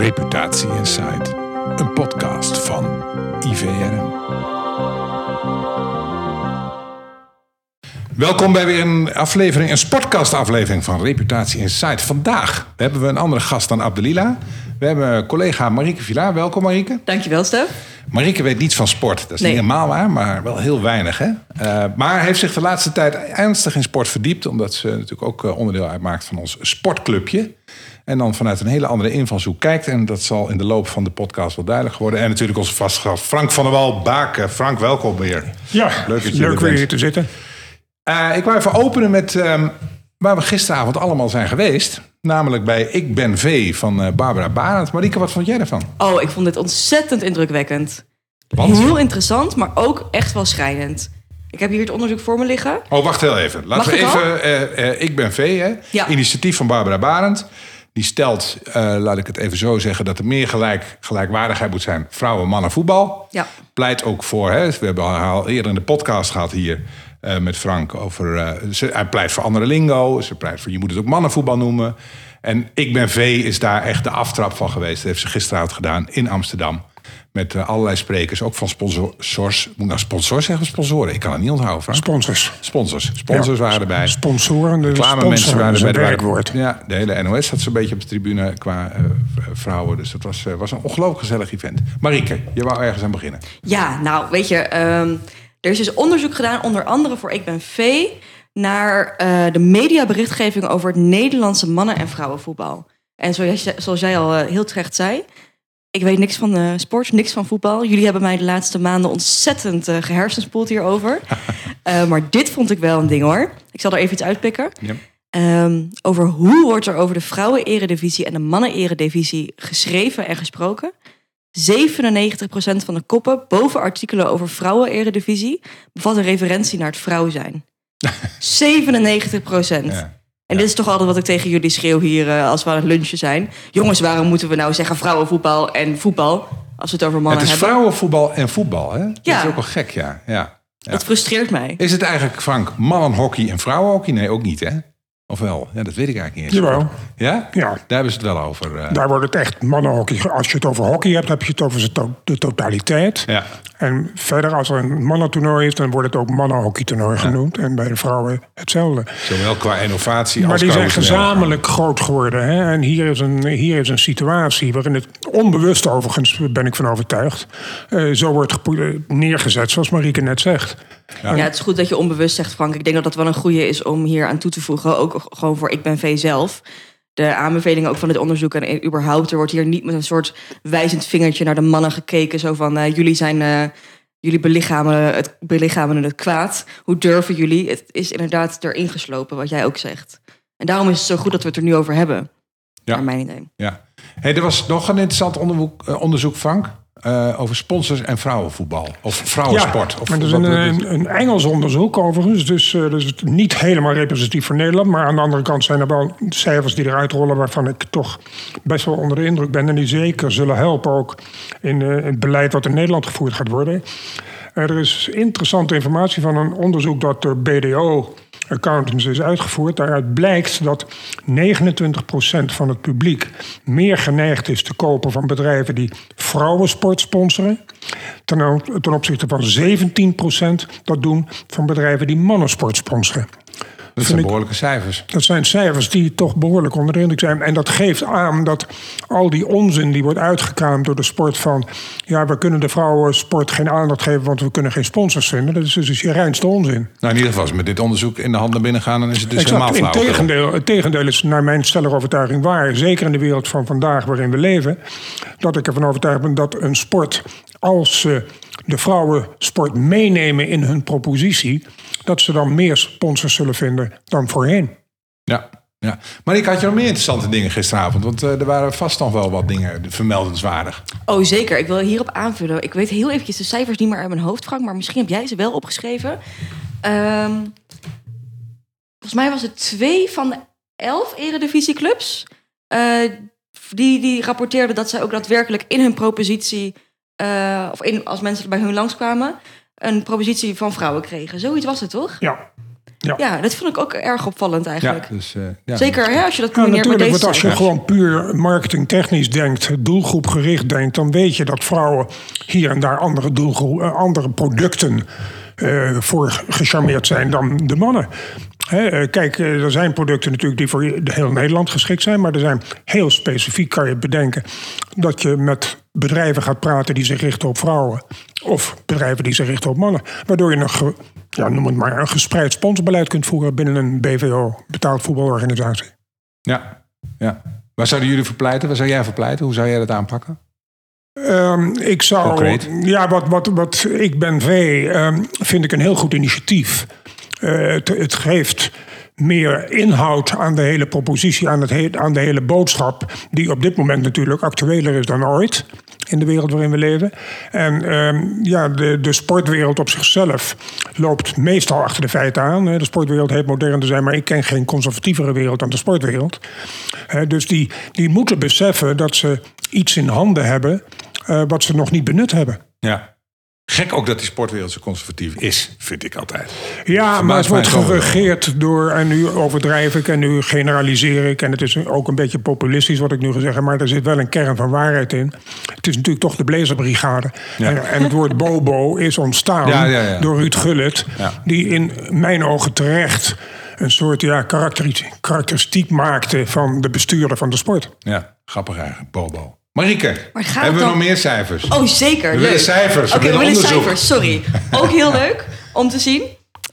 Reputatie Insight, een podcast van IVRM. Welkom bij weer een aflevering, een sportcast-aflevering van Reputatie Insight. Vandaag hebben we een andere gast dan Abdelila. We hebben collega Marieke Villa. Welkom Marieke. Dankjewel, Stef. Marieke weet niets van sport. Dat is Nee. niet helemaal waar, maar wel heel weinig. Hè? Eh, maar heeft zich de laatste tijd ernstig in sport verdiept. Omdat ze natuurlijk ook eh, onderdeel uitmaakt van ons sportclubje. En dan vanuit een hele andere invalshoek kijkt. En dat zal in de loop van de podcast wel duidelijk worden. En natuurlijk onze vastgast Frank van der Wal Baken. Frank, welkom weer. Ja, Leuk dat je er leuk weer hier te zitten. Eh, ik wou even openen met ehm, waar we gisteravond allemaal zijn geweest. Namelijk bij Ik Ben V van eh, Barbara Barend. Marieke, wat vond jij ervan? Oh, ik vond dit ontzettend indrukwekkend. Want? Heel interessant, maar ook echt wel schrijnend. Ik heb hier het onderzoek voor me liggen. Oh, wacht heel even. Laten Mag we ik al? even. eh, eh, ik ben V, hè? Ja. Initiatief van Barbara Barend. Die stelt, eh, laat ik het even zo zeggen, dat er meer gelijk, gelijkwaardigheid moet zijn. Vrouwen, mannen, voetbal. Ja. Pleit ook voor, hè? We hebben al eerder in de podcast gehad hier eh, met Frank over. eh, ze, hij pleit voor andere lingo. Ze pleit voor, je moet het ook mannenvoetbal noemen. En ik ben V is daar echt de aftrap van geweest. Dat heeft ze gisteravond gedaan in Amsterdam. Met eh, allerlei sprekers, ook van sponsors. Moet ik nou sponsors zeggen sponsoren? Ik kan het niet onthouden, Frank. Sponsors. Sponsors. Sponsors Ja, waren erbij. Sponsoren, de sponsoren, waren is erbij. een Er waren- werkwoord. Ja, de hele NOS zat zo'n beetje op de tribune qua eh, vrouwen. Dus dat was, eh, was een ongelooflijk gezellig event. Marieke, je wou ergens aan beginnen. Ja, nou, weet je, ehm, er is dus onderzoek gedaan, onder andere voor Ik Ben V, naar eh, de mediaberichtgeving over het Nederlandse mannen- en vrouwenvoetbal. En zoals, jij- zoals jij al heel terecht zei, ik weet niks van eh, sport, niks van voetbal. Jullie hebben mij de laatste maanden ontzettend eh gehersenspoeld hierover. Eh, maar dit vond ik wel een ding hoor. Ik zal er even iets uitpikken. Ja. Ehm, over hoe wordt er over de vrouwen-eredivisie en de mannen-eredivisie geschreven en gesproken. 97% van de koppen boven artikelen over vrouwen-eredivisie bevat een referentie naar het vrouw zijn. 97%. Ja. En dit is toch altijd wat ik tegen jullie schreeuw hier eh, als we aan het lunchen zijn. Jongens, waarom moeten we nou zeggen vrouwenvoetbal en voetbal als we het over mannen Het is hebben? vrouwenvoetbal en voetbal, hè? Dat is ook wel gek, ja. ja. ja. Het frustreert mij. Is het eigenlijk, Frank, mannenhockey en vrouwenhockey? Nee, ook niet, hè? Of wel? Ja, dat weet ik eigenlijk niet eens. Jawel. Ja? Ja, Daar hebben ze het wel over. eh. daar wordt het echt mannenhockey. Als je het over hockey hebt, heb je het over de totaliteit. Ja. En verder, als er een mannentoernooi is, dan wordt het ook mannenhockeytoernooi genoemd. En bij de vrouwen hetzelfde. Zowel qua innovatie Maar als die qua zijn gezamenlijk groot geworden. Hè? En hier is, een, hier is een situatie waarin het onbewust overigens, ben ik van overtuigd, eh, zo wordt eh, neergezet, zoals Marieke net zegt. Ja, het is goed dat je onbewust zegt, Frank. Ik denk dat dat wel een goede is om hier aan toe te voegen. Ook gewoon voor Ik Ben V zelf. De aanbevelingen ook van dit onderzoek en überhaupt. Er wordt hier niet met een soort wijzend vingertje naar de mannen gekeken. Zo van, eh, jullie zijn... eh, Jullie belichamen het, belichamen het kwaad. Hoe durven jullie? Het is inderdaad erin geslopen, wat jij ook zegt. En daarom is het zo goed dat we het er nu over hebben. Ja. Naar mijn idee. Ja. Hey, er was nog een interessant eh, onderzoek Frank. Eh, over sponsors en vrouwenvoetbal. Of vrouwensport. of maar dat is een, een, een Engels onderzoek overigens. Dus eh, niet helemaal representatief voor Nederland. Maar aan de andere kant zijn er wel cijfers die eruit rollen... waarvan ik toch best wel onder de indruk ben. En die zeker zullen helpen ook in eh, het beleid wat in Nederland gevoerd gaat worden. Er is interessante informatie van een onderzoek dat door BDO... Accountants is uitgevoerd. Daaruit blijkt dat 29% van het publiek meer geneigd is te kopen van bedrijven die vrouwensport sponsoren. Ten, opzichte van 17% dat doen van bedrijven die mannensport sponsoren. Dat zijn behoorlijke cijfers. Dat zijn cijfers die toch behoorlijk onder de indruk zijn. En dat geeft aan dat al die onzin die wordt uitgekraamd door de sport van... ja, we kunnen de vrouwensport geen aandacht geven, want we kunnen geen sponsors vinden. Dat is dus je reinste onzin. Nou, in ieder geval, met dit onderzoek in de hand naar binnen gaan, dan is het dus helemaal Exact. flauw. Integendeel, het tegendeel is naar mijn stellige overtuiging waar. Zeker in de wereld van vandaag waarin we leven. Dat ik ervan overtuigd ben dat een sport, als ze de vrouwensport meenemen in hun propositie... dat ze dan meer sponsors zullen vinden dan voorheen. Ja, ja. Maar ik had je nog meer interessante dingen gisteravond. Want eh, er waren vast nog wel wat dingen vermeldenswaardig. Oh, zeker. Ik wil hierop aanvullen. Ik weet heel eventjes de cijfers niet meer uit mijn hoofd, Frank. Maar misschien heb jij ze wel opgeschreven. Ehm, volgens mij was het twee van de elf eredivisieclubs... eh die, die rapporteerden dat zij ook daadwerkelijk in hun propositie... eh, of in, als mensen bij hun langskwamen... een propositie van vrouwen kregen. Zoiets was het, toch? Ja, Ja. Ja, dat vond ik ook erg opvallend Ja, eigenlijk. dus, eh, ja. Zeker hè, als je dat Ja, combineert met natuurlijk, deze want als je gewoon puur marketingtechnisch denkt, doelgroepgericht denkt, dan weet je dat vrouwen hier en daar andere, doelgroep, eh, andere producten eh, voor gecharmeerd zijn dan de mannen. Hè, kijk, er zijn producten natuurlijk die voor heel Nederland geschikt zijn, maar er zijn heel specifiek, kan je bedenken, dat je met bedrijven gaat praten die zich richten op vrouwen. Of bedrijven die zich richten op mannen. Waardoor je een, ge- ja, noem het maar, een gespreid sponsorbeleid kunt voeren binnen een BVO, betaald voetbalorganisatie. Ja, ja. Waar zouden jullie voor pleiten? Waar zou jij voor pleiten? Hoe zou jij dat aanpakken? Ehm, ik zou. Concreet? Ja, wat, wat, wat Ik Ben V ehm, vind ik een heel goed initiatief. Eh, het, het geeft meer inhoud aan de hele propositie, aan, het he- aan de hele boodschap, die op dit moment natuurlijk actueler is dan ooit in de wereld waarin we leven. En ehm, ja, de, de sportwereld op zichzelf loopt meestal achter de feiten aan. De sportwereld heet modern te zijn, maar ik ken geen conservatievere wereld dan de sportwereld. Dus die, die moeten beseffen dat ze iets in handen hebben eh, wat ze nog niet benut hebben. Ja. Gek ook dat die sportwereld zo conservatief is, vind ik altijd. Ja, maar het wordt geregeerd door, en nu overdrijf ik en nu generaliseer ik, en het is ook een beetje populistisch wat ik nu ga zeggen, maar er zit wel een kern van waarheid in. Het is natuurlijk toch de Blazerbrigade. Ja. En, en het woord Bobo is ontstaan Ja, ja, ja. door Ruud Gullit, die in mijn ogen terecht een soort ja, karakteristiek, karakteristiek maakte van de bestuurder van de sport. Ja, grappig eigenlijk. Bobo. Marieke, Maar hebben we dan- nog meer cijfers? Oh, zeker. We leuk. willen cijfers, Oké, we willen onderzoek. cijfers, sorry. Ook heel leuk om te zien.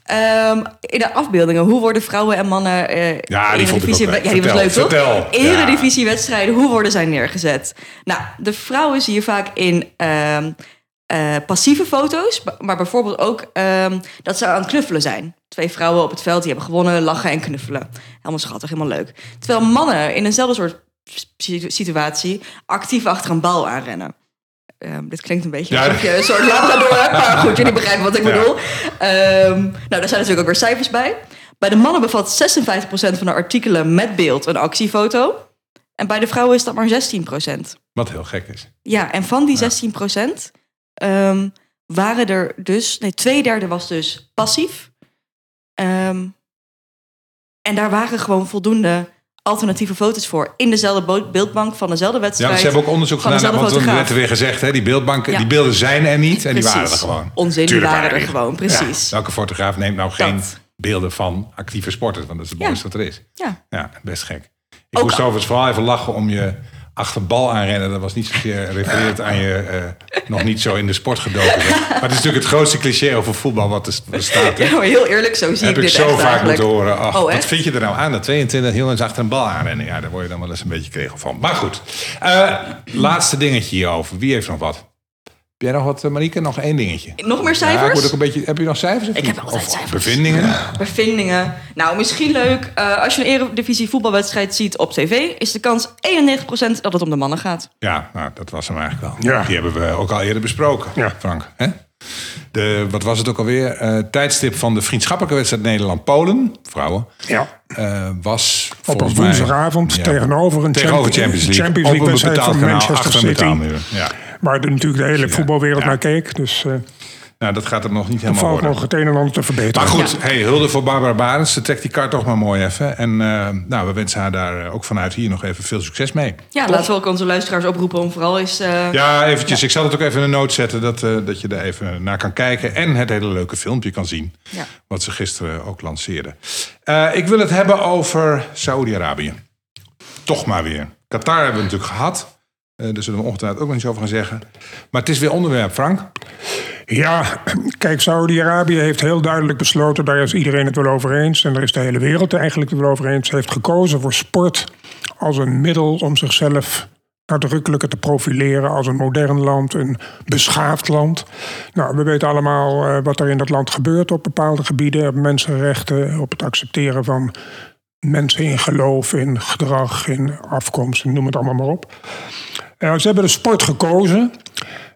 Ehm, in de afbeeldingen, hoe worden vrouwen en mannen eh Ja, die ook Eredivisie- leuk. Ja, die was leuk, Vertel, toch? Eredivisiewedstrijden, hoe worden zij neergezet? Nou, de vrouwen zie je vaak in ehm, eh, passieve foto's, maar bijvoorbeeld ook ehm, dat ze aan het knuffelen zijn. Twee vrouwen op het veld die hebben gewonnen, lachen en knuffelen. Helemaal schattig, helemaal leuk. Terwijl mannen in eenzelfde soort situatie actief achter een bal aanrennen. Ehm, dit klinkt een beetje Ja, alsof je een soort labrador hebt, maar goed, jullie begrijpen wat ik Ja. bedoel. Ehm, nou, daar zijn natuurlijk ook weer cijfers bij. Bij de mannen bevat 56% van de artikelen met beeld een actiefoto. En bij de vrouwen is dat maar 16%. Wat heel gek is. Ja, en van die 16% ehm, waren er dus... Nee, twee derde was dus passief. En daar waren gewoon voldoende alternatieve foto's voor. In dezelfde beeldbank van dezelfde Ja, wedstrijd. want ze hebben ook onderzoek gedaan. dezelfde Want er werd er weer gezegd, hè, die beeldbanken, Ja. die beelden zijn er niet. En die Precies. waren er gewoon. Onzin, die waren er die. gewoon, precies. Ja, welke fotograaf neemt nou geen Dat. beelden van actieve sporters? Want dat is het Ja. mooiste wat er is. Ja. Ja, best gek. Ik Ook moest al- overigens vooral even lachen om je achter bal aanrennen. Dat was niet zozeer refereerd aan je eh, nog niet zo in de sport gedoken. Maar het is natuurlijk het grootste cliché over voetbal wat er bestaat. Hè? Ja, maar heel eerlijk, zo zie heb ik ik dit zo echt vaak eigenlijk. moeten horen. Ach, Oh, wat vind je er nou aan? Dat 22 heel eens achter een bal aanrennen. Ja, daar word je dan wel eens een beetje kregel van. Maar goed, Eh, laatste dingetje hierover. Wie heeft nog wat? Heb jij nog wat, eh, Marieke? Nog één dingetje. Nog meer Ja, ik cijfers? word ook een beetje, heb je nog cijfers? of Ik niet? heb altijd Of cijfers. Bevindingen? Bevindingen. Nou, misschien leuk. eh, als je een eredivisie voetbalwedstrijd ziet op tv... is de kans 91% dat het om de mannen gaat. Ja, nou, dat was hem eigenlijk wel. Ja. Die hebben we ook al eerder besproken, Ja. Frank. Hè? De, wat was het ook alweer? Eh, tijdstip van de vriendschappelijke wedstrijd Nederland-Polen, vrouwen, Ja. eh, was Op een mij- woensdagavond Ja, tegenover een tegenover Champions League. Champions op League een wedstrijd betaald van kanaal Manchester City. Ja. Waar de, natuurlijk de hele voetbalwereld Ja. naar keek. Dus eh Nou, dat gaat er nog niet er helemaal valt worden. nog het een en ander te verbeteren. Maar goed, hey, hulde voor Barbara Barens. Ze trekt die kaart toch maar mooi even. En eh, nou, we wensen haar daar eh, ook vanuit hier nog even veel succes mee. Ja, laten we ook onze luisteraars oproepen om vooral eens... eh, Ja, eventjes. Ik zal het ook even in een noot zetten dat, eh, dat je er even naar kan kijken. En het hele leuke filmpje kan zien. Ja. Wat ze gisteren ook lanceerden. Eh, ik wil het hebben over Saoedi-Arabië. Toch maar weer. Qatar hebben we natuurlijk gehad. Eh daar zullen we ongetwijfeld ook nog iets over gaan zeggen. Maar het is weer onderwerp, Frank. Ja, kijk, Saudi-Arabië heeft heel duidelijk besloten, daar is iedereen het wel over eens, en daar is de hele wereld er eigenlijk het wel over eens, heeft gekozen voor sport als een middel om zichzelf nadrukkelijker te profileren als een modern land, een beschaafd land. Nou, we weten allemaal eh, wat er in dat land gebeurt op bepaalde gebieden, op mensenrechten, op het accepteren van mensen in geloof, in gedrag, in afkomst, noem het allemaal maar op. Eh, ze hebben de sport gekozen.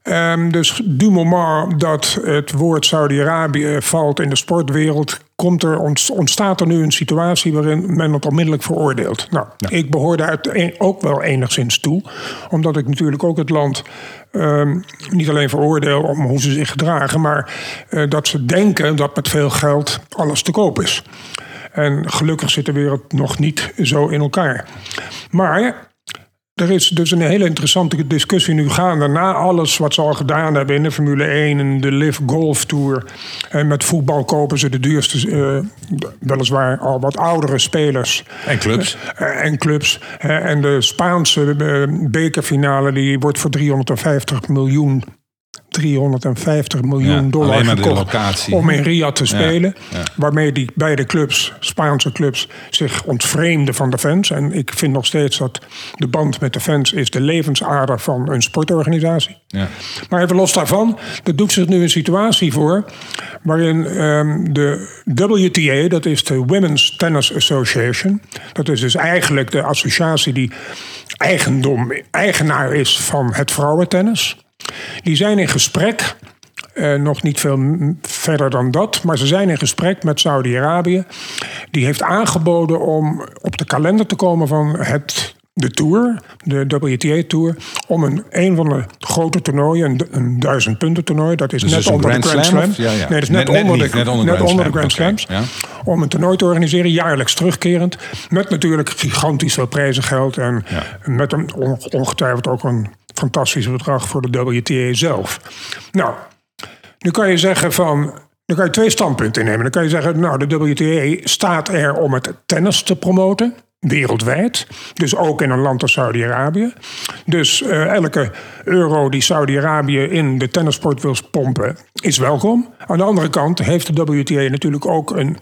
Ehm, dus du moment dat het woord Saudi-Arabië valt in de sportwereld, komt er, ontstaat er nu een situatie waarin men het onmiddellijk veroordeelt. Nou, ik behoor daar ook wel enigszins toe, omdat ik natuurlijk ook het land ehm, niet alleen veroordeel om hoe ze zich gedragen, maar eh, dat ze denken dat met veel geld alles te koop is. En gelukkig zit de wereld nog niet zo in elkaar. Maar er is dus een hele interessante discussie nu gaande. Na alles wat ze al gedaan hebben in de Formule 1 en de Live Golf Tour. En met voetbal kopen ze de duurste, uh, weliswaar al wat oudere spelers. En clubs. Uh, en clubs. Uh, en de Spaanse bekerfinale die wordt voor 350 miljoen 350 miljoen dollar gekocht om in Riyadh te spelen. Waarmee die beide clubs, Spaanse clubs, zich ontvreemden van de fans. En ik vind nog steeds dat de band met de fans is de levensader van een sportorganisatie. Maar even los daarvan, er doet zich nu een situatie voor waarin um, de WTA, dat is de Women's Tennis Association, dat is dus eigenlijk de associatie die eigendom, eigenaar is van het vrouwentennis. Die zijn in gesprek, eh, nog niet veel verder dan dat, maar ze zijn in gesprek met Saudi-Arabië. Die heeft aangeboden om op de kalender te komen van het de Tour, de WTA Tour, om een, een van de grote toernooien, een, een duizend punten toernooi, dat is dus net onder de Grand Slam. Ja, ja. Nee, dat is net, net, onder, de, net onder, net onder de Grand Slams. ja. Om een toernooi te organiseren, jaarlijks terugkerend. Met natuurlijk gigantisch veel prijzengeld en met een, ongetwijfeld ook een fantastisch bedrag voor de WTA zelf. Nou, nu kan je zeggen van. Dan kan je twee standpunten innemen. Dan kan je zeggen, nou, de WTA staat er om het tennis te promoten wereldwijd. Dus ook in een land als Saudi-Arabië. Dus uh, elke euro die Saudi-Arabië in de tennissport wil pompen, is welkom. Aan de andere kant heeft de WTA natuurlijk ook een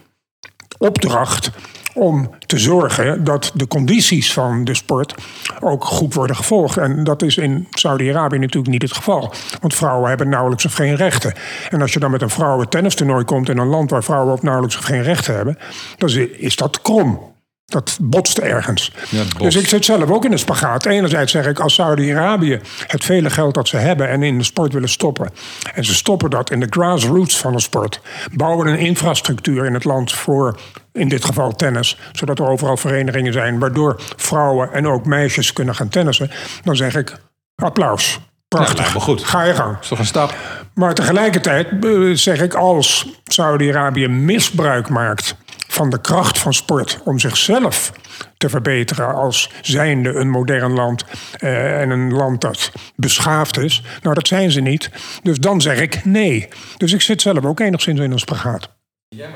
opdracht om te zorgen dat de condities van de sport ook goed worden gevolgd. En dat is in Saudi-Arabië natuurlijk niet het geval. Want vrouwen hebben nauwelijks of geen rechten. En als je dan met een vrouwen tennistoernooi komt in een land waar vrouwen ook nauwelijks of geen rechten hebben, dan is dat krom. Dat botst ergens. Dus ik zit zelf ook in een spagaat. Enerzijds zeg ik, als Saudi-Arabië het vele geld dat ze hebben en in de sport willen stoppen. En ze stoppen dat in de grassroots van de sport. Bouwen een infrastructuur in het land voor, in dit geval tennis. Zodat er overal verenigingen zijn waardoor vrouwen en ook meisjes kunnen gaan tennissen. Dan zeg ik, applaus. Prachtig. Ja, maar goed. Ga je gang. Dat is toch een stap. Maar tegelijkertijd eh, zeg ik, als Saudi-Arabië misbruik maakt van de kracht van sport om zichzelf te verbeteren als zijnde een modern land uh, en een land dat beschaafd is. Nou, dat zijn ze niet. Dus dan zeg ik nee. Dus ik zit zelf ook enigszins in een spagaat. Ja,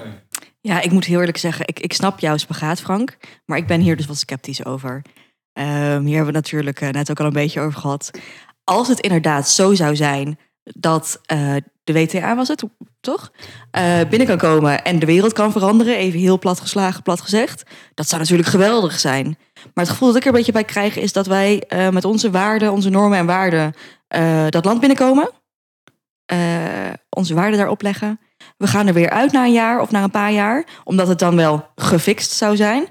ik moet heel eerlijk zeggen, ik, ik snap jouw spagaat, Frank. Maar ik ben hier dus wat sceptisch over. Um, hier hebben we natuurlijk uh, net ook al een beetje over gehad. Als het inderdaad zo zou zijn dat uh, de WTA was het, toch? Uh, binnen kan komen en de wereld kan veranderen. Even heel plat geslagen, plat gezegd. Dat zou natuurlijk geweldig zijn. Maar het gevoel dat ik er een beetje bij krijg is dat wij met onze waarden, onze normen en waarden dat land binnenkomen. onze waarden daarop leggen. We gaan er weer uit na een jaar of na een paar jaar. Omdat het dan wel gefixt zou zijn.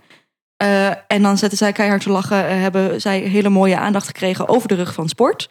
en dan zetten zij keihard te lachen. hebben zij hele mooie aandacht gekregen over de rug van sport.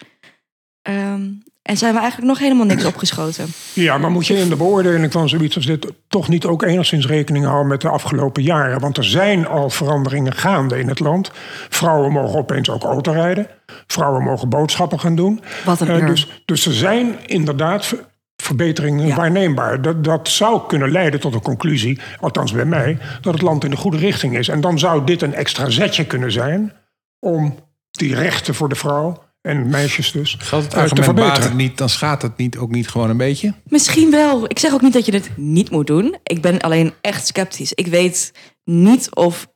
Um, en zijn we eigenlijk nog helemaal niks opgeschoten. Ja, maar moet je in de beoordeling van zoiets als dit toch niet ook enigszins rekening houden met de afgelopen jaren? Want er zijn al veranderingen gaande in het land. Vrouwen mogen opeens ook autorijden. Vrouwen mogen boodschappen gaan doen. Wat een uh, dus, dus er zijn inderdaad verbeteringen waarneembaar. Dat, dat zou kunnen leiden tot de conclusie, althans bij mij, dat het land in de goede richting is. En dan zou dit een extra zetje kunnen zijn om die rechten voor de vrouw en meisjes dus. Geldt het argument het niet, dan schaadt het niet, ook niet gewoon een beetje? Misschien wel. Ik zeg ook niet dat je het niet moet doen. Ik ben alleen echt sceptisch. Ik weet niet of,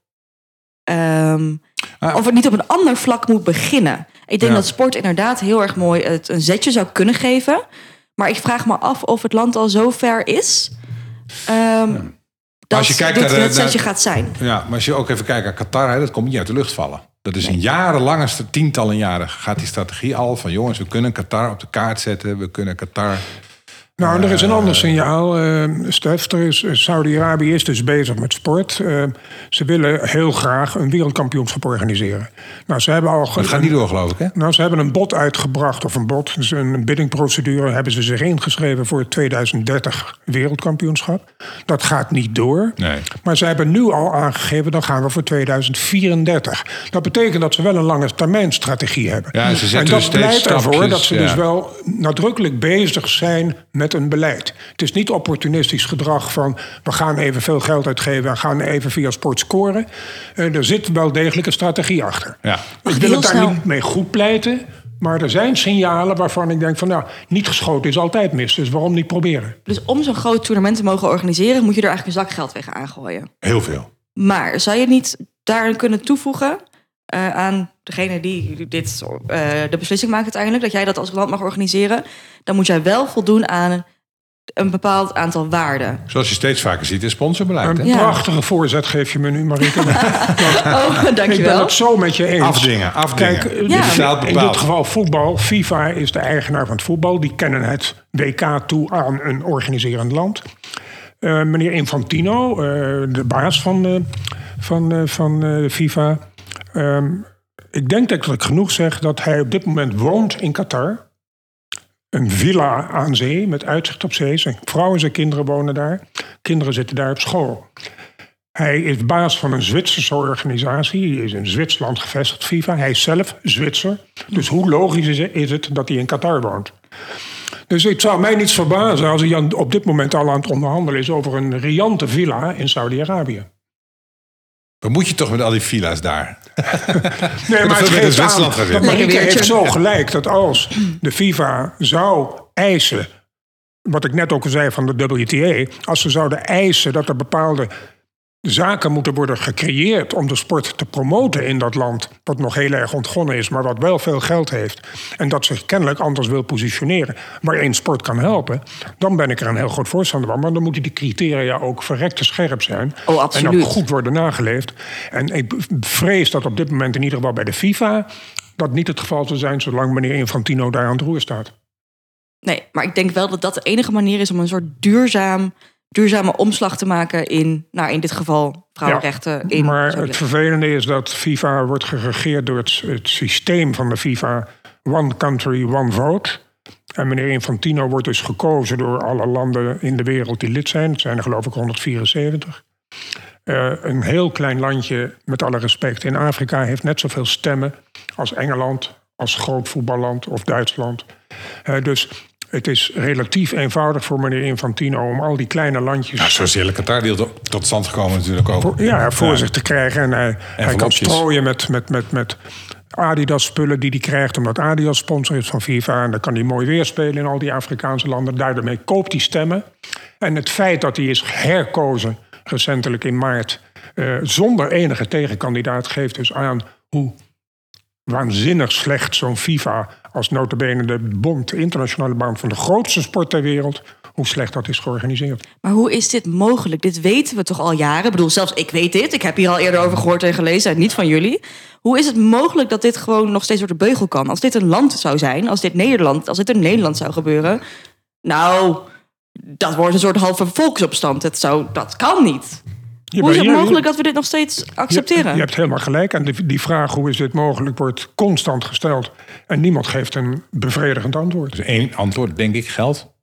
um, of het niet op een ander vlak moet beginnen. Ik denk dat sport inderdaad heel erg mooi het een zetje zou kunnen geven. Maar ik vraag me af of het land al zo ver is. Um, dat als je kijkt dit naar zetje gaat zijn. Ja, maar als je ook even kijkt naar Qatar, hè, dat komt niet uit de lucht vallen. Dat is een jarenlange, tientallen jaren gaat die strategie al van jongens, we kunnen Qatar op de kaart zetten. We kunnen Qatar Nou, er is een ander signaal, uh, Stef. Er is, Saudi-Arabië is dus bezig met sport. Uh, ze willen heel graag een wereldkampioenschap organiseren. Nou, ze hebben al. Dat gaat niet door, geloof ik, hè? Nou, ze hebben een bod uitgebracht, of een bod, dus een biddingprocedure, hebben ze zich ingeschreven voor het 2030 wereldkampioenschap. Dat gaat niet door. Nee. Maar ze hebben nu al aangegeven, dan gaan we voor 2034. Dat betekent dat ze wel een lange termijn strategie hebben. Ja, ze zetten en dat dus pleit ervoor stapjes, dat ze ja. dus wel nadrukkelijk bezig zijn met een beleid. Het is niet opportunistisch gedrag van we gaan even veel geld uitgeven en gaan even via sport scoren. Eh, er zit wel degelijk een strategie achter. Ja. Ik wil het daar snel- niet mee goed pleiten. Maar er zijn signalen waarvan ik denk van nou, niet geschoten is altijd mis. Dus waarom niet proberen? Dus om zo'n groot toernooi te mogen organiseren, moet je er eigenlijk een zak geld tegen aangooien. Heel veel. Maar zou je niet daarin kunnen toevoegen eh, aan degene die dit, eh, de beslissing maakt uiteindelijk, dat jij dat als land mag organiseren, dan moet jij wel voldoen aan een bepaald aantal waarden. Zoals je steeds vaker ziet in sponsorbeleid. Een Hè? Ja. prachtige voorzet geef je me nu, Marieke. Oh, ik ben dankjewel. het zo met je eens. Afdingen, afdingen. Kijk, Ja. in dit geval voetbal. FIFA is de eigenaar van het voetbal. Die kennen het WK toe aan een organiserend land. Eh, meneer Infantino, eh, de baas van, eh, van, eh, van eh, FIFA. ehm, ik denk dat ik genoeg zeg dat hij op dit moment woont in Qatar. Een villa aan zee met uitzicht op zee. Zijn vrouw en zijn kinderen wonen daar. Kinderen zitten daar op school. Hij is baas van een Zwitserse organisatie. Die is in Zwitserland gevestigd, FIFA. Hij is zelf Zwitser. Dus hoe logisch is het- dat hij in Qatar woont? Dus het zou mij niets verbazen als hij op dit moment al aan het onderhandelen is over een riante villa in Saudi-Arabië. Wat moet je toch met al die villa's daar? Nee, maar het geeft aan. dat. Marieke heeft zo gelijk dat als de FIFA zou eisen... wat ik net ook al zei van de WTA... als ze zouden eisen dat er bepaalde zaken moeten worden gecreëerd... om de sport te promoten in dat land... wat nog heel erg ontgonnen is, maar wat wel veel geld heeft... en dat zich kennelijk anders wil positioneren... waarin sport kan helpen... dan ben ik er een heel groot voorstander van. Maar dan moeten die criteria ook verrekte scherp zijn... Oh, en ook goed worden nageleefd. En ik vrees dat op dit moment in ieder geval bij de FIFA... dat niet het geval zal zijn zolang meneer Infantino daar aan het roer staat. Nee, maar ik denk wel dat dat de enige manier is om een soort duurzaam, duurzame omslag te maken in, nou in dit geval vrouwenrechten. in maar het vervelende is dat FIFA wordt geregeerd door het, het systeem van de FIFA... One Country, One Vote... En meneer Infantino wordt dus gekozen door alle landen in de wereld die lid zijn. Het zijn er geloof ik 174. Eh, een heel klein landje, met alle respect, in Afrika heeft net zoveel stemmen als Engeland, als groot voetballand of Duitsland. Eh, dus het is relatief eenvoudig voor meneer Infantino om al die kleine landjes Nou, zoals de hele tot- stand gekomen natuurlijk ook. voor, ja, voor zich te krijgen. En hij, hij kan strooien met, met, met, met Adidas-spullen die hij krijgt... omdat Adidas sponsor is van FIFA. En dan kan hij mooi weer spelen in al die Afrikaanse landen. Daarmee koopt hij stemmen. En het feit dat hij is herkozen recentelijk in maart... eh, zonder enige tegenkandidaat geeft dus aan hoe waanzinnig slecht zo'n FIFA... als notabene de bond, de internationale band van de grootste sport ter wereld... hoe slecht dat is georganiseerd. Maar hoe is dit mogelijk? Dit weten we toch al jaren? Ik bedoel, zelfs ik weet dit. Ik heb hier al eerder over gehoord en gelezen, en niet van jullie. Hoe is het mogelijk dat dit gewoon nog steeds door de beugel kan? Als dit een land zou zijn, als dit Nederland, als dit in Nederland zou gebeuren, nou, dat wordt een soort halve volksopstand. Het zou, dat kan niet. Ja, Hoe is het mogelijk dat we dit nog steeds accepteren? Je, je hebt helemaal gelijk. En die, die vraag hoe is dit mogelijk wordt constant gesteld. En niemand geeft een bevredigend antwoord. Dus één antwoord, denk ik, geld.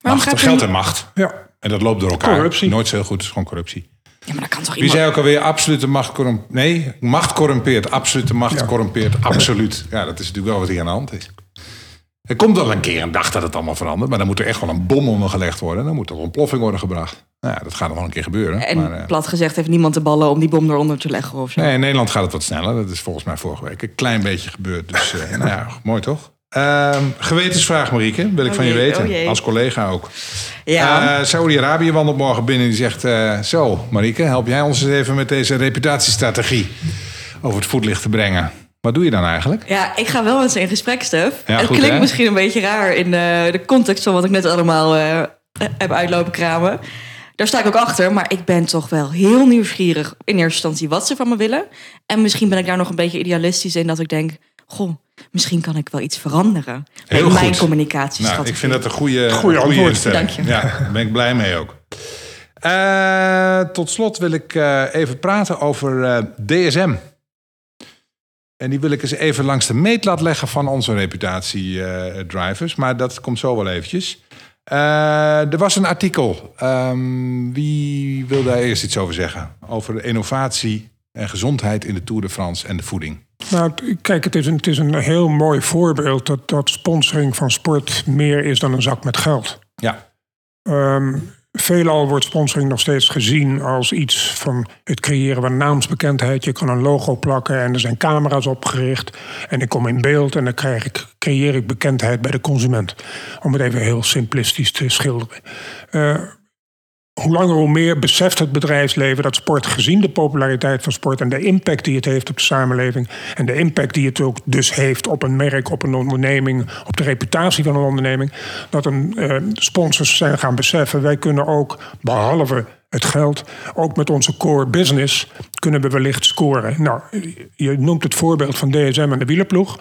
Macht, gaat geld en macht. Ja, En dat loopt door elkaar. Corruptie. Nooit zo heel goed, het is gewoon corruptie. Ja, maar dat kan toch Wie zei ook alweer, absolute macht corrumpeert. Nee, macht corrumpeert. Absolute macht Ja. corrumpeert. Absoluut. Ja, dat is natuurlijk wel wat hier aan de hand is. Er komt wel een keer een dag dat het allemaal verandert. Maar dan moet er echt wel een bom onder gelegd worden. Dan moet er een ontploffing worden gebracht. Nou ja, dat gaat nog wel een keer gebeuren. En maar, eh, plat gezegd heeft niemand de ballen om die bom eronder te leggen of zo. nee, in Nederland gaat het wat sneller. Dat is volgens mij vorige week een klein beetje gebeurd. Dus eh, nou ja, mooi toch? Ehm, gewetensvraag, Marieke. Wil ik Oh van je jee, weten. oh. Als collega ook. Ja. Eh, Saudi-Arabië wandelt morgen binnen. Die zegt, zo Marieke, help jij ons eens even met deze reputatiestrategie over het voetlicht te brengen. Wat doe je dan eigenlijk? Ja, ik ga wel met ze in gesprek, Stef. Ja, het goed, klinkt hè? misschien een beetje raar in de, de context van wat ik net allemaal eh, heb uitlopen kramen. Daar sta ik ook achter, maar ik ben toch wel heel nieuwsgierig in eerste instantie wat ze van me willen. En misschien ben ik daar nog een beetje idealistisch in dat ik denk, goh, misschien kan ik wel iets veranderen. Heel met mijn communicatiestrategie. Nou, ik vind dat een goede, goede antwoord. instelling. Dank je. Ja, daar ben ik blij mee ook. Eh, tot slot wil ik eh, even praten over eh, DSM. En die wil ik eens even langs de meetlat leggen van onze reputatie-drivers. maar dat komt zo wel eventjes. Eh, er was een artikel. Ehm, wie wil daar eerst iets over zeggen? Over innovatie en gezondheid in de Tour de France en de voeding. Nou, kijk, het is, een, het is een heel mooi voorbeeld dat, dat sponsoring van sport meer is dan een zak met geld. Ja, Ehm veelal wordt sponsoring nog steeds gezien als iets van het creëren van naamsbekendheid. Je kan een logo plakken en er zijn camera's opgericht. En ik kom in beeld en dan krijg ik, creëer ik bekendheid bij de consument. Om het even heel simplistisch te schilderen. Eh, hoe langer hoe meer beseft het bedrijfsleven dat sport, gezien de populariteit van sport en de impact die het heeft op de samenleving en de impact die het ook dus heeft op een merk, op een onderneming, op de reputatie van een onderneming, dat een eh, sponsors zijn gaan beseffen, wij kunnen ook, behalve het geld, ook met onze core business, kunnen we wellicht scoren. Nou, je noemt het voorbeeld van DSM en de wielerploeg.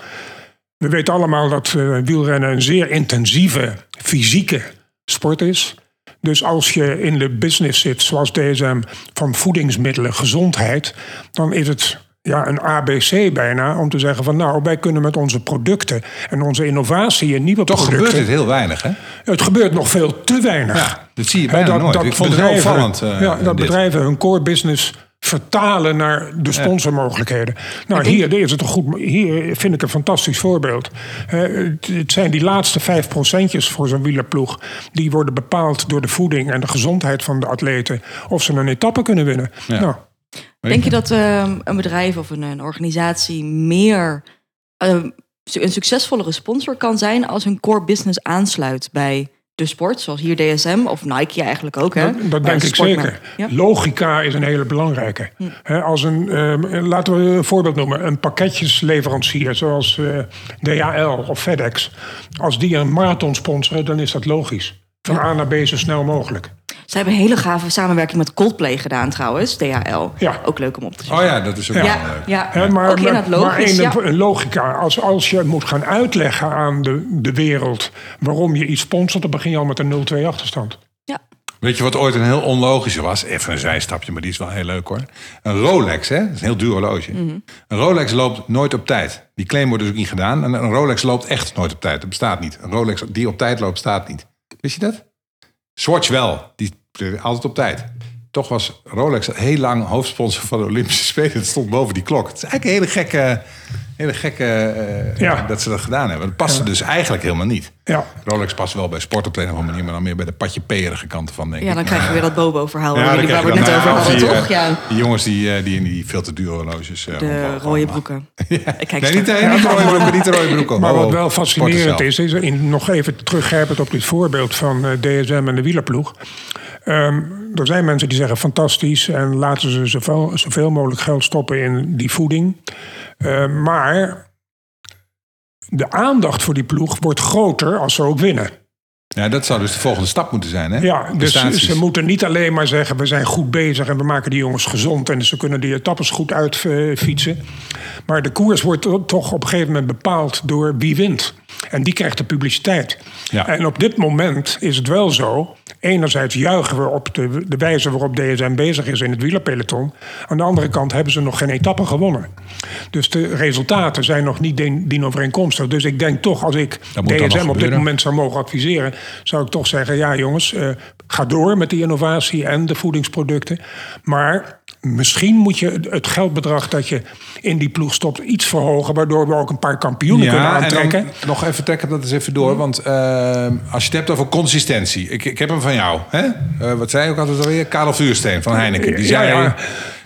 We weten allemaal dat eh, wielrennen een zeer intensieve fysieke sport is. Dus als je in de business zit, zoals DSM, van voedingsmiddelen, gezondheid, dan is het ja, een ABC bijna om te zeggen van nou, wij kunnen met onze producten en onze innovatie en nieuwe toch producten. gebeurt dit heel weinig, hè? Het gebeurt nog veel te weinig. Ja, dat zie je bijna nooit. Ik vond het heel opvallend, eh, ja, dat dit. bedrijven hun core business vertalen naar de sponsormogelijkheden. Nou, hier, is het een goed, hier vind ik een fantastisch voorbeeld. Eh, het, het zijn die laatste vijf procentjes voor zo'n wielerploeg. Die worden bepaald door de voeding en de gezondheid van de atleten. Of ze een etappe kunnen winnen. Ja. Nou, Denk je dat ehm, een bedrijf of een, een organisatie meer ehm, een succesvollere sponsor kan zijn als hun core business aansluit bij de sport, zoals hier DSM of Nike eigenlijk ook, hè? Dat, denk ik zeker. Ja. Logica is een hele belangrijke. Hè, als een, ehm, laten we een voorbeeld noemen. Een pakketjesleverancier zoals eh, DHL of FedEx. Als die een marathon sponsoren, dan is dat logisch. Van A naar B zo snel mogelijk. Zij hebben een hele gave samenwerking met Coldplay gedaan trouwens, DHL. Ja. Ook leuk om op te zien. Oh ja, dat is ook Ja. wel ja, leuk. ja. Maar, ook in maar, het logisch. maar een, ja. een logica. Als, als je moet gaan uitleggen aan de, de wereld waarom je iets sponsort, dan begin je al met een 0-2 achterstand. ja. Weet je wat ooit een heel onlogische was? Even een zijstapje, maar die is wel heel leuk hoor. Een Rolex, hè? Dat is een heel duur horloge. Een Rolex loopt nooit op tijd. Die claim wordt dus ook niet gedaan. En een Rolex loopt echt nooit op tijd. Dat bestaat niet. Een Rolex die op tijd loopt, staat niet. Wist je dat? Swatch wel. Die altijd op tijd. Toch was Rolex heel lang hoofdsponsor van de Olympische Spelen. Het stond boven die klok. Het is eigenlijk een hele gekke... Hele gekke eh, Ja. dat ze dat gedaan hebben. Dat paste dus eigenlijk helemaal niet. Ja. Rolex past wel bij sport op de een of andere manier, maar dan meer bij de patje perige kanten van, denk ja, ik. dan krijg je weer dat Bobo-verhaal Ja, waar, we het net over nou, hadden, toch? eh, Ja, Die jongens die, eh, die in die veel te dure horloges... eh, de rode broeken. Ja. Ik kijk Nee, niet, eh, niet de rode broeken, niet de rode broeken. Maar Oh, wat wel sporten fascinerend is, is in, nog even teruggrijpend op dit voorbeeld van eh, DSM en de wielerploeg. Ehm, er zijn mensen die zeggen fantastisch en laten ze zoveel, zoveel mogelijk geld stoppen in die voeding. Eh, maar de aandacht voor die ploeg wordt groter als ze ook winnen. Ja, dat zou dus de volgende stap moeten zijn, hè? Ja, dus ze moeten niet alleen maar zeggen... we zijn goed bezig en we maken die jongens gezond... en ze kunnen die etappes goed uitfietsen. Maar de koers wordt to- toch op een gegeven moment bepaald door wie wint. En die krijgt de publiciteit. Ja. En op dit moment is het wel zo... enerzijds juichen we op de, de wijze waarop DSM bezig is in het wielerpeloton. Aan de andere kant hebben ze nog geen etappe gewonnen. Dus de resultaten zijn nog niet dienovereenkomstig. Dus ik denk toch, als ik DSM op dit moment zou mogen adviseren, zou ik toch zeggen: ja, jongens, eh, ga door met die innovatie en de voedingsproducten. Maar misschien moet je het- geldbedrag dat je in die ploeg stopt iets verhogen, waardoor we ook een paar kampioenen kunnen en aantrekken. dan nog even trekken dat eens even door. Want eh, als je het hebt over consistentie. Ik, ik heb hem van jou. Hè? Eh, wat zei je ook altijd alweer? Karel Vuursteen van Heineken. Die zei, ja.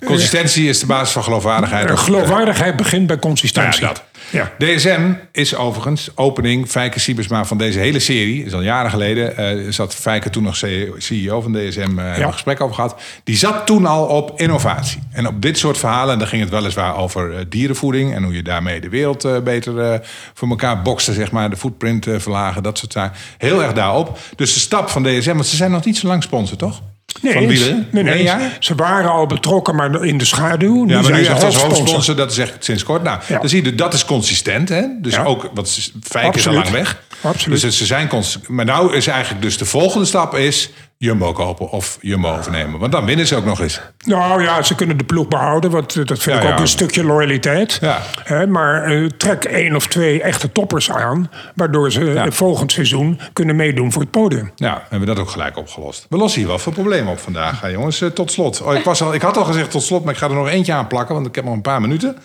consistentie is de basis van geloofwaardigheid. Geloofwaardigheid begint bij consistentie. Ja, dat. Ja. DSM is overigens opening. Fijke Siebersma van deze hele serie. is al jaren geleden. eh, zat Fijke toen nog CEO van DSM. eh hebben we een gesprek over gehad. Die zat toen al op innovatie. En op dit soort verhalen. En dan ging het weliswaar over eh, dierenvoeding. En hoe je daarmee de wereld eh, beter eh, voor elkaar bokste. Zeg maar. De footprint eh, verlagen. Dat soort zaken. Heel erg daarop. Dus de stap van DSM. Want ze zijn nog niet zo lang sponsor, toch? Nee, van eens. wielen? nee, nee, Nee, ja? ze waren al betrokken, maar in de schaduw. Ja, Nu maar zijn nu ze echt als hoofdsponsor. hoofdsponsor, dat is echt sinds kort. Nou, Ja. dan zie je, dat is consistent. Hè? Dus Ja. ook, wat Fijk is al lang weg. Absoluut. Dus ze zijn consistent. Maar nou is eigenlijk dus de volgende stap is Jumbo kopen of Jumbo overnemen. Want dan winnen ze ook nog eens. Nou ja, ze kunnen de ploeg behouden, want eh, dat vind Ja, ik ook ja. een stukje loyaliteit. Ja. Maar eh, trek één of twee echte toppers aan, waardoor ze eh, volgend seizoen kunnen meedoen voor het podium. Ja, hebben we dat ook gelijk opgelost. We lossen hier wel veel problemen op vandaag, hè, jongens. Tot slot. Oh, ik, was al, ik had al gezegd tot slot, maar ik ga er nog eentje aan plakken, want ik heb nog een paar minuten.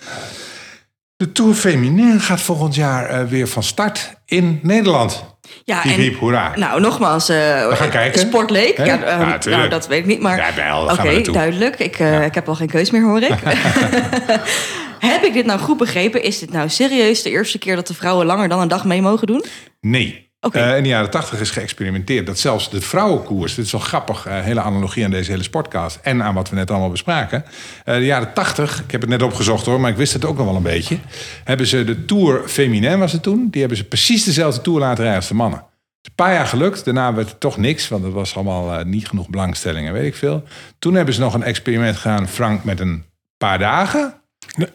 De Tour Féminin gaat volgend jaar weer van start in Nederland. Ja, hiep, hoera. Nou, nogmaals, eh We gaan kijken. Sportleek. Ja, Ja, tuurlijk. nou, dat weet ik niet, maar... Ja, wel, daar Oké, duidelijk. Ik, eh, ik heb al geen keus meer, hoor ik. heb ik dit nou goed begrepen? Is dit nou serieus de eerste keer dat de vrouwen langer dan een dag mee mogen doen? Nee. Oké. Eh, in de jaren tachtig is geëxperimenteerd dat zelfs de vrouwenkoers, dit is wel grappig, eh, hele analogie aan deze hele sportcast en aan wat we net allemaal bespraken. Eh, de jaren tachtig, ik heb het net opgezocht hoor, maar ik wist het ook nog wel een beetje, hebben ze de Tour Féminin was het toen, die hebben ze precies dezelfde Tour laten rijden als de mannen. Is een paar jaar gelukt, daarna werd het toch niks, want het was allemaal niet genoeg belangstelling en weet ik veel. Toen hebben ze nog een experiment gedaan, Frank, met een paar dagen.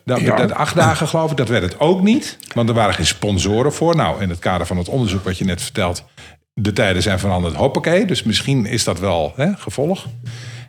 Dat, Ja. dat, acht dagen geloof ik, dat werd het ook niet. Want er waren geen sponsoren voor. Nou, in het kader van het onderzoek wat je net vertelt... de tijden zijn veranderd, hoppakee. Dus misschien is dat wel hè, gevolg.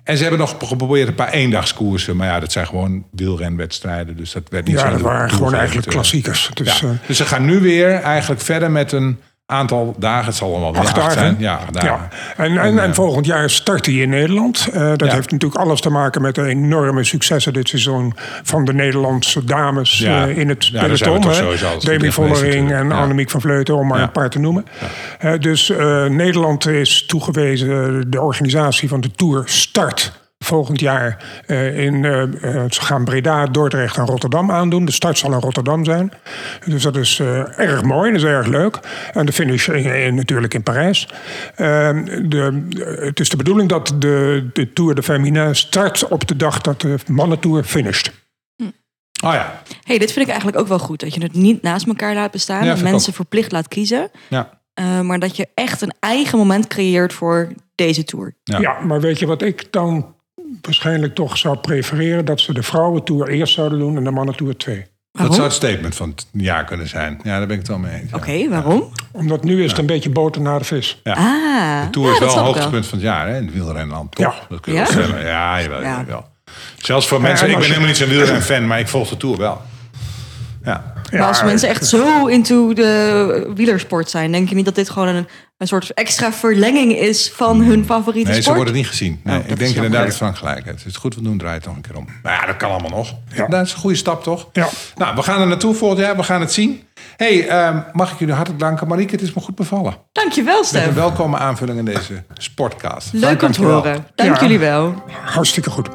En ze hebben nog geprobeerd een paar eendagskoersen. Maar ja, dat zijn gewoon wielrenwedstrijden. Dus dat werd niet Ja, zo dat waren gewoon eigenlijk klassiekers. Dus, Ja. Dus ze gaan nu weer eigenlijk verder met een aantal dagen. Het zal allemaal weer Acht dagen. zijn. Ja, acht dagen. Ja. En, en, en volgend jaar start hij in Nederland. Eh, dat Ja. heeft natuurlijk alles te maken met de enorme successen dit seizoen van de Nederlandse dames Ja. eh, in het peloton. Demi Vollering en. Annemiek van Vleuten, om maar een paar te noemen. Eh, dus eh, Nederland is toegewezen, de organisatie van de Tour start volgend jaar eh, in, eh, eh, ze gaan Breda, Dordrecht en Rotterdam aandoen. De start zal in Rotterdam zijn. Dus dat is eh, erg mooi, dat is erg leuk. En de finish in- in- natuurlijk in Parijs. Eh, de, het is de bedoeling dat de, de Tour de Féminin start op de dag dat de mannentour finisht. Oh ja. hey, dit vind ik eigenlijk ook wel goed. Dat je het niet naast elkaar laat bestaan. Ja, ik mensen ook. verplicht laat kiezen. ja. eh, maar dat je echt een eigen moment creëert voor deze tour. Ja. Ja. maar weet je wat ik dan waarschijnlijk toch zou prefereren? Dat ze de vrouwentour eerst zouden doen en de mannentour twee. Dat zou het statement van het jaar kunnen zijn. Ja, daar ben ik het wel mee eens. ja. Oké, waarom? Omdat nu is het een beetje boter naar de vis. Ja. Ah, De Tour ja, is wel een hoogtepunt van het jaar, hè? In het wielrenland, toch? Ja. Dat kun je Ja? wel stellen. Ja, jawel, Ja. jawel. Zelfs voor mensen... en Ik ben helemaal niet zo'n wielren-fan, maar ik volg de Tour wel. Ja. Maar als mensen echt zo into de wielersport zijn, denk je niet dat dit gewoon een, een soort extra verlenging is van hun favoriete Nee, sport? wordt het niet gezien. Nee, Oh, ik is denk inderdaad dat Frank gelijk heeft. Het is goed, we doen draait toch een keer om. Maar ja, dat kan allemaal nog. Ja. Dat is een goede stap, toch? Ja. Nou, we gaan er naartoe volgend jaar. We gaan het zien. hey, ehm, mag ik jullie hartelijk danken. Marieke, het is me goed bevallen. Dankjewel, Met een Stef. welkome aanvulling in deze sportcast. Leuk om te horen. Dank Ja. jullie wel. Hartstikke goed.